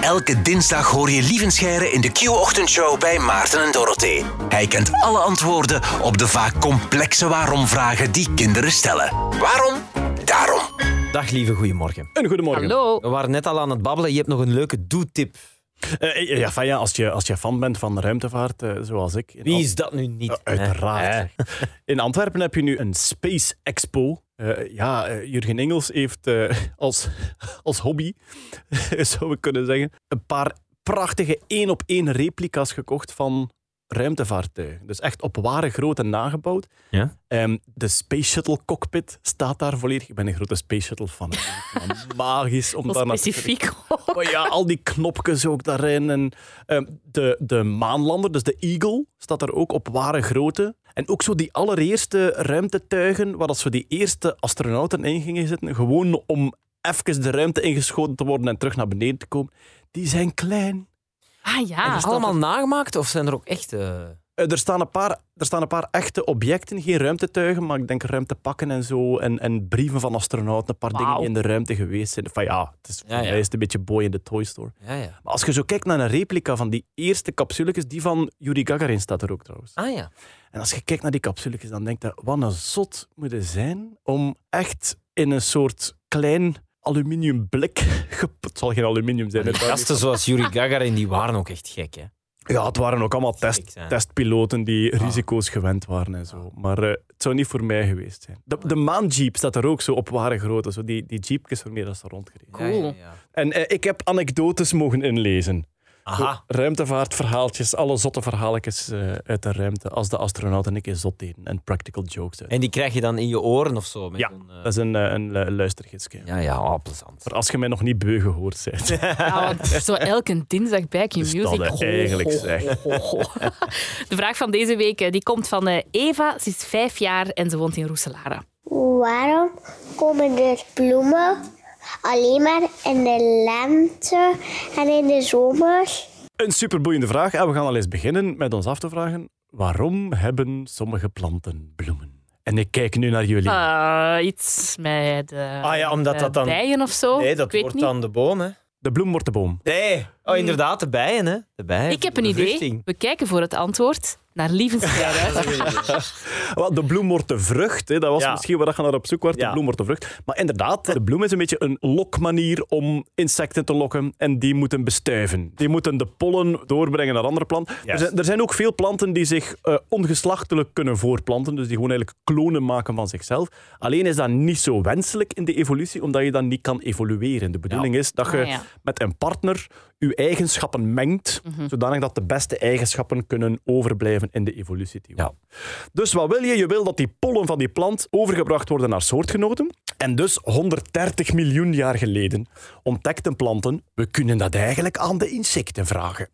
Elke dinsdag hoor je Lievenscheire in de Q-ochtendshow bij Maarten en Dorothee. Hij kent alle antwoorden op de vaak complexe waarom-vragen die kinderen stellen. Waarom? Daarom. Dag lieve, goedemorgen. Een goedemorgen. Hallo. We waren net al aan het babbelen. Je hebt nog een leuke doe-tip. Eh, ja, van ja, als, je, als je fan bent van ruimtevaart, eh, zoals ik. Wie is dat nu niet? Ja, uiteraard. Hè? In Antwerpen heb je nu een Space Expo. Eh, ja, eh, Jurgen Engels heeft eh, als, als hobby, zou ik kunnen zeggen, een paar prachtige één-op-één replica's gekocht van ruimtevaartuigen. Dus echt op ware grootte nagebouwd. Ja? Ehm, de Space Shuttle cockpit staat daar volledig. Ik ben een grote Space Shuttle fan. Magisch om Wel daar naar te specifiek ook. maar ja, al die knopjes ook daarin. En, ehm, de, de maanlander, dus de Eagle, staat er ook op ware grootte. En ook zo die allereerste ruimtetuigen, waar dat zo die eerste astronauten in gingen zitten, gewoon om even de ruimte ingeschoten te worden en terug naar beneden te komen, die zijn klein. Ah ja. Allemaal nagemaakt of zijn er ook echte... Eh, er, staan een paar, er staan een paar echte objecten, geen ruimtetuigen, maar ik denk ruimtepakken en zo. En, en brieven van astronauten, een paar dingen die in de ruimte geweest zijn. Van ja, het is, Ja, is het een beetje boy in de toy store. Ja, ja. Maar als je zo kijkt naar een replica van die eerste capsuletjes, die van Yuri Gagarin staat er ook trouwens. Ah ja. En als je kijkt naar die capsuletjes, dan denk je, wat een zot moet het zijn om echt in een soort klein aluminium blik, het zal geen aluminium zijn, gasten zoals Yuri Gagarin, die waren ook echt gek, hè? Ja, het waren ook allemaal test, testpiloten die Ah. risico's gewend waren en zo. Maar eh, het zou niet voor mij geweest zijn. De, de maanjeep staat er ook zo op ware grootte, zo die, die jeepjes waarmee dat ze rondgereden. Ja, ja, Cool. ja. En eh, ik heb anekdotes mogen inlezen. Aha. Ruimtevaartverhaaltjes, alle zotte verhaaltjes eh, uit de ruimte. Als de astronauten een keer zot deden en practical jokes. uit. En die krijg je dan in je oren of zo? Met Ja, eh, dat is een, eh, een, luistergidsje. ja, ja, oh, plezant. Maar als je mij nog niet beu gehoord bent. Ja, want zo elke dinsdag bij Dus Q-Music. dat, eigenlijk zeg. De vraag van deze week die komt van Eva. Ze is vijf jaar en ze woont in Roeselare. Waarom komen er bloemen alleen maar in de lente en in de zomer? Een superboeiende vraag. En we gaan al eens beginnen met ons af te vragen. Waarom hebben sommige planten bloemen? En ik kijk nu naar jullie. Eh, iets met de, Ah ja, omdat de dat dan- bijen of zo. Nee, Ik dat weet wordt niet. dan de boom, hè? De bloem wordt de boom. Nee. Oh, inderdaad, de bijen, hè? De bijen. Ik heb een de idee. We kijken voor het antwoord naar Lievensvrijheid. Wel, De bloem wordt de vrucht. Hè. Dat was Ja. misschien waar je naar op zoek was. De Ja. bloem wordt de vrucht. Maar inderdaad, de bloem is een beetje een lokmanier om insecten te lokken. En die moeten bestuiven. Die moeten de pollen doorbrengen naar andere planten. Er zijn, er zijn ook veel planten die zich eh, ongeslachtelijk kunnen voortplanten. Dus die gewoon eigenlijk klonen maken van zichzelf. Alleen is dat niet zo wenselijk in de evolutie, omdat je dan niet kan evolueren. De bedoeling is dat je Ah, ja. met een partner je eigenschappen mengt, zodanig dat de beste eigenschappen kunnen overblijven in de evolutietheorie. Ja. Dus wat wil je? Je wil dat die pollen van die plant overgebracht worden naar soortgenoten. En dus 130 miljoen jaar geleden ontdekten planten, we kunnen dat eigenlijk aan de insecten vragen.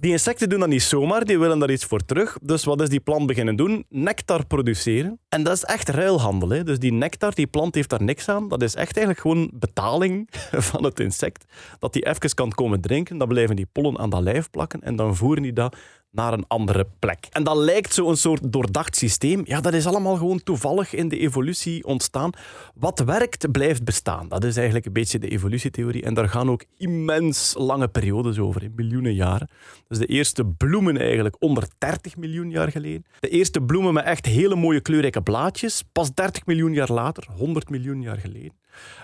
Die insecten doen dat niet zomaar, die willen daar iets voor terug. Dus wat is die plant beginnen doen? Nectar produceren. En dat is echt ruilhandel. Hè? Dus die nectar, die plant heeft daar niks aan. Dat is echt eigenlijk gewoon betaling van het insect. Dat die even kan komen drinken, dan blijven die pollen aan dat lijf plakken en dan voeren die dat naar een andere plek. En dat lijkt zo'n soort doordacht systeem. Ja, dat is allemaal gewoon toevallig in de evolutie ontstaan. Wat werkt, blijft bestaan. Dat is eigenlijk een beetje de evolutietheorie. En daar gaan ook immens lange periodes over, in miljoenen jaren. Dus de eerste bloemen eigenlijk 130 miljoen jaar geleden. De eerste bloemen met echt hele mooie kleurrijke blaadjes. Pas 30 miljoen jaar later, 100 miljoen jaar geleden.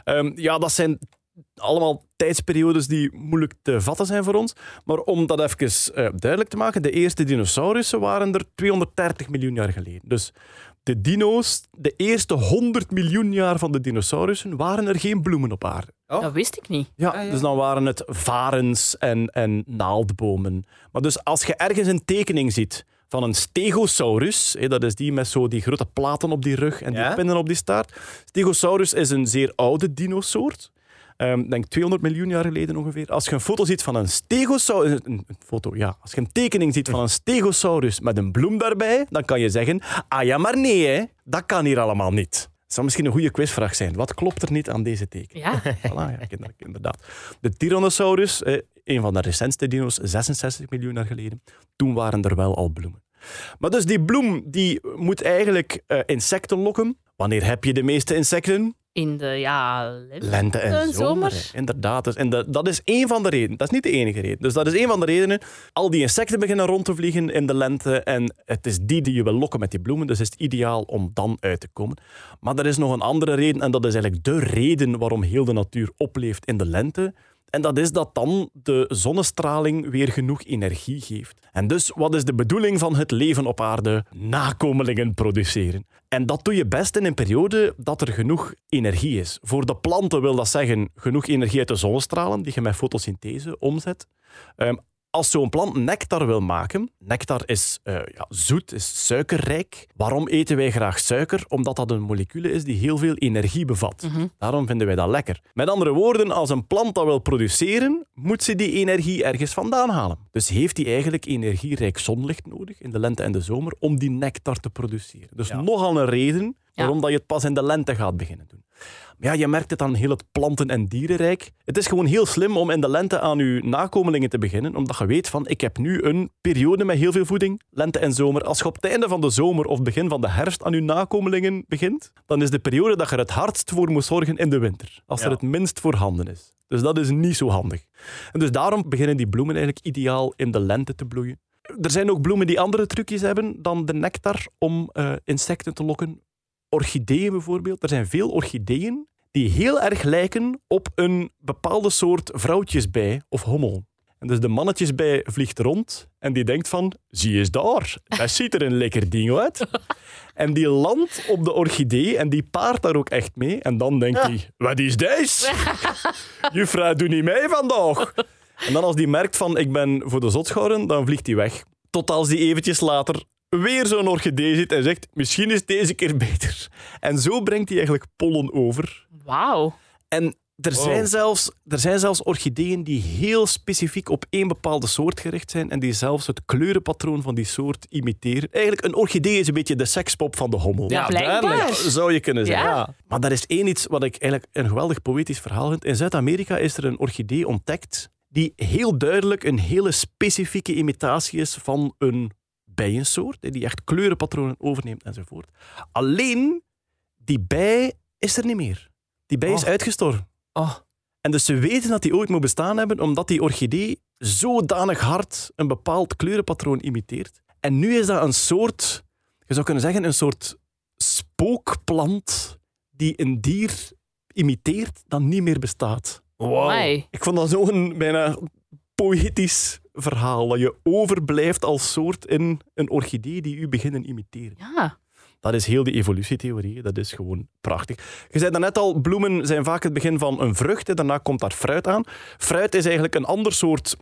Ehm, ja, dat zijn allemaal tijdsperiodes die moeilijk te vatten zijn voor ons. Maar om dat even eh, duidelijk te maken, de eerste dinosaurussen waren er 230 miljoen jaar geleden. Dus de dino's, de eerste 100 miljoen jaar van de dinosaurussen, waren er geen bloemen op aarde. Oh. Dat wist ik niet. Ja, dus dan waren het varens en, en naaldbomen. Maar dus als je ergens een tekening ziet van een stegosaurus, hè, dat is die met zo die grote platen op die rug en Ja? die pinnen op die staart. Stegosaurus is een zeer oude dinosoort. Ik denk 200 miljoen jaar geleden ongeveer. Als je een foto ziet van een stegosaurus... Een, foto, ja. Als je een tekening ziet van een stegosaurus met een bloem daarbij, dan kan je zeggen... Ah ja, maar nee, hè. Dat kan hier allemaal niet. Dat zou misschien een goede quizvraag zijn. Wat klopt er niet aan deze tekening? Ja. Voilà, ja, inderdaad. De Tyrannosaurus, eh, een van de recentste dino's, 66 miljoen jaar geleden. Toen waren er wel al bloemen. Maar dus die bloem die moet eigenlijk eh, insecten lokken. Wanneer heb je de meeste insecten? In de ja, lente. Lente en En zomer. zomer. Inderdaad. Dus, en dat, dat is één van de redenen. Dat is niet de enige reden. Dus dat is één van de redenen. Al die insecten beginnen rond te vliegen in de lente. En het is die die je wil lokken met die bloemen. Dus is het ideaal om dan uit te komen. Maar er is nog een andere reden. En dat is eigenlijk de reden waarom heel de natuur opleeft in de lente. En dat is dat dan de zonnestraling weer genoeg energie geeft. En dus, wat is de bedoeling van het leven op aarde? Nakomelingen produceren. En dat doe je best in een periode dat er genoeg energie is. Voor de planten wil dat zeggen genoeg energie uit de zonnestralen, die je met fotosynthese omzet. Ehm, als zo'n plant nectar wil maken, nectar is eh, ja, zoet, is suikerrijk. Waarom eten wij graag suiker? Omdat dat een molecule is die heel veel energie bevat. Daarom vinden wij dat lekker. Met andere woorden, als een plant dat wil produceren, moet ze die energie ergens vandaan halen. Dus heeft hij eigenlijk energierijk zonlicht nodig in de lente en de zomer om die nectar te produceren. Dus nogal een reden waarom dat je het pas in de lente gaat beginnen doen. Maar ja, je merkt het aan heel het planten- en dierenrijk. Het is gewoon heel slim om in de lente aan je nakomelingen te beginnen, omdat je weet van, ik heb nu een periode met heel veel voeding, lente en zomer. Als je op het einde van de zomer of begin van de herfst aan je nakomelingen begint, dan is de periode dat je er het hardst voor moet zorgen in de winter. Als er het minst voorhanden is. Dus dat is niet zo handig. En dus daarom beginnen die bloemen eigenlijk ideaal in de lente te bloeien. Er zijn ook bloemen die andere trucjes hebben dan de nectar om eh, insecten te lokken orchideeën bijvoorbeeld. Er zijn veel orchideeën die heel erg lijken op een bepaalde soort vrouwtjesbij of hommel. En dus de mannetjesbij vliegt rond en die denkt van, zie eens daar, dat ziet er een lekker ding uit. En die landt op de orchidee en die paart daar ook echt mee. En dan denkt hij, wat is deze? Juffrouw, doe niet mee vandaag. En dan als die merkt van, ik ben voor de zotschouwen, dan vliegt hij weg. Tot als die eventjes later weer zo'n orchidee zit en zegt, misschien is deze keer beter. En zo brengt hij eigenlijk pollen over. Wauw. En er, zijn zelfs, er zijn zelfs orchideeën die heel specifiek op één bepaalde soort gericht zijn en die zelfs het kleurenpatroon van die soort imiteren. Eigenlijk, een orchidee is een beetje de sekspop van de hommel. Ja, blijkbaar. Zou je kunnen zeggen. Ja. Maar er is één iets wat ik eigenlijk een geweldig poëtisch verhaal vind. In Zuid-Amerika is er een orchidee ontdekt die heel duidelijk een hele specifieke imitatie is van een bijensoort, die echt kleurenpatronen overneemt enzovoort. Alleen, die bij is er niet meer. Die bij is Oh. uitgestorven. Oh, En dus ze weten dat die ooit moet bestaan hebben, omdat die orchidee zodanig hard een bepaald kleurenpatroon imiteert. En nu is dat een soort, je zou kunnen zeggen, een soort spookplant die een dier imiteert dat niet meer bestaat. wow. Amai. Ik vond dat zo'n bijna poëtisch verhaal, dat je overblijft als soort in een orchidee die u beginnen imiteren. Ja. Dat is heel die evolutietheorie. Dat is gewoon prachtig. Je zei daarnet al, bloemen zijn vaak het begin van een vrucht. hè. Daarna komt daar fruit aan. Fruit is eigenlijk een ander soort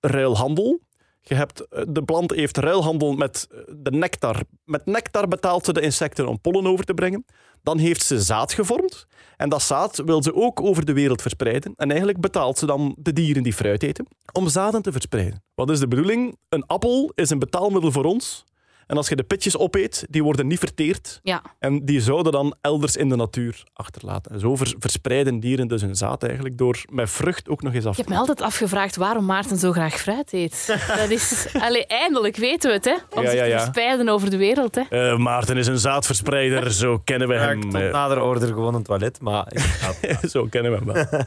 ruilhandel. Je hebt, eh, de plant heeft ruilhandel met eh, de nectar. Met nectar betaalt ze de insecten om pollen over te brengen. Dan heeft ze zaad gevormd. En dat zaad wil ze ook over de wereld verspreiden. En eigenlijk betaalt ze dan de dieren die fruit eten om zaden te verspreiden. Wat is de bedoeling? Een appel is een betaalmiddel voor ons. En als je de pitjes opeet, die worden niet verteerd. Ja. En die zouden dan elders in de natuur achterlaten. En zo vers- verspreiden dieren dus hun zaad eigenlijk door met vrucht ook nog eens af Ik te heb me altijd afgevraagd waarom Maarten zo graag fruit eet. Dat is... Allee, eindelijk weten we het, hè. Om Ja, zich ja, te ja. verspreiden over de wereld, hè. Eh, Maarten is een zaadverspreider, zo kennen we Ja, ik hem. tot eh, nader order gewoon een toilet, maar... ik Zo kennen we hem wel.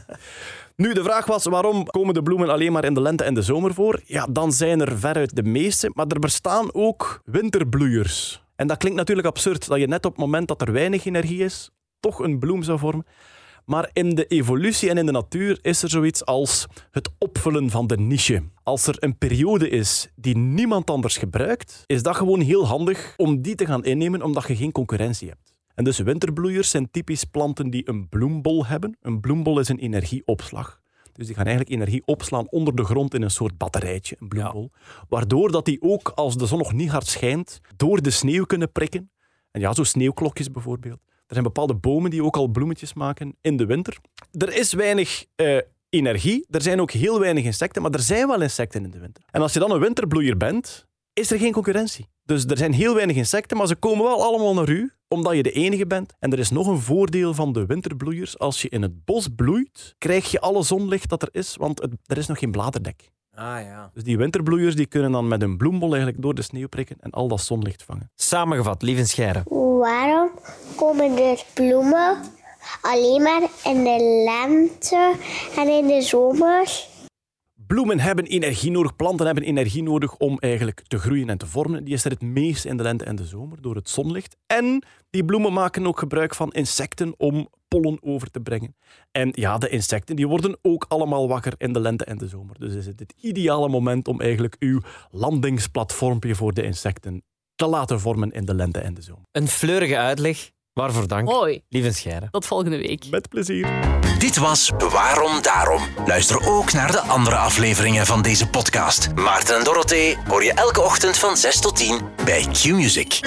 Nu, de vraag was, waarom komen de bloemen alleen maar in de lente en de zomer voor? Ja, dan zijn er veruit de meeste, maar er bestaan ook winterbloeiers. En dat klinkt natuurlijk absurd, dat je net op het moment dat er weinig energie is, toch een bloem zou vormen. Maar in de evolutie en in de natuur is er zoiets als het opvullen van de niche. Als er een periode is die niemand anders gebruikt, is dat gewoon heel handig om die te gaan innemen, omdat je geen concurrentie hebt. En dus winterbloeiers zijn typisch planten die een bloembol hebben. Een bloembol is een energieopslag. Dus die gaan eigenlijk energie opslaan onder de grond in een soort batterijtje, een bloembol. Waardoor dat die ook, als de zon nog niet hard schijnt, door de sneeuw kunnen prikken. En ja, zo sneeuwklokjes bijvoorbeeld. Er zijn bepaalde bomen die ook al bloemetjes maken in de winter. Er is weinig eh, energie, er zijn ook heel weinig insecten, maar er zijn wel insecten in de winter. En als je dan een winterbloeier bent, is er geen concurrentie. Dus er zijn heel weinig insecten, maar ze komen wel allemaal naar u, omdat je de enige bent. En er is nog een voordeel van de winterbloeiers. Als je in het bos bloeit, krijg je alle zonlicht dat er is, want het- er is nog geen bladerdek. Ah ja. Dus die winterbloeiers die kunnen dan met een bloembol eigenlijk door de sneeuw prikken en al dat zonlicht vangen. Samengevat, lieve Scheire. Waarom komen er bloemen alleen maar in de lente en in de zomer. Bloemen hebben energie nodig, planten hebben energie nodig om eigenlijk te groeien en te vormen. Die is er het meest in de lente en de zomer door het zonlicht. En die bloemen maken ook gebruik van insecten om pollen over te brengen. En ja, de insecten die worden ook allemaal wakker in de lente en de zomer. Dus is het het ideale moment om eigenlijk uw landingsplatformpje voor de insecten te laten vormen in de lente en de zomer. Een fleurige uitleg. Waarvoor dank. Mooi. Lieve Scheire. Tot volgende week. Met plezier. Dit was Waarom Daarom. Luister ook naar de andere afleveringen van deze podcast. Maarten en Dorothee hoor je elke ochtend van 6 tot 10 bij Q-Music.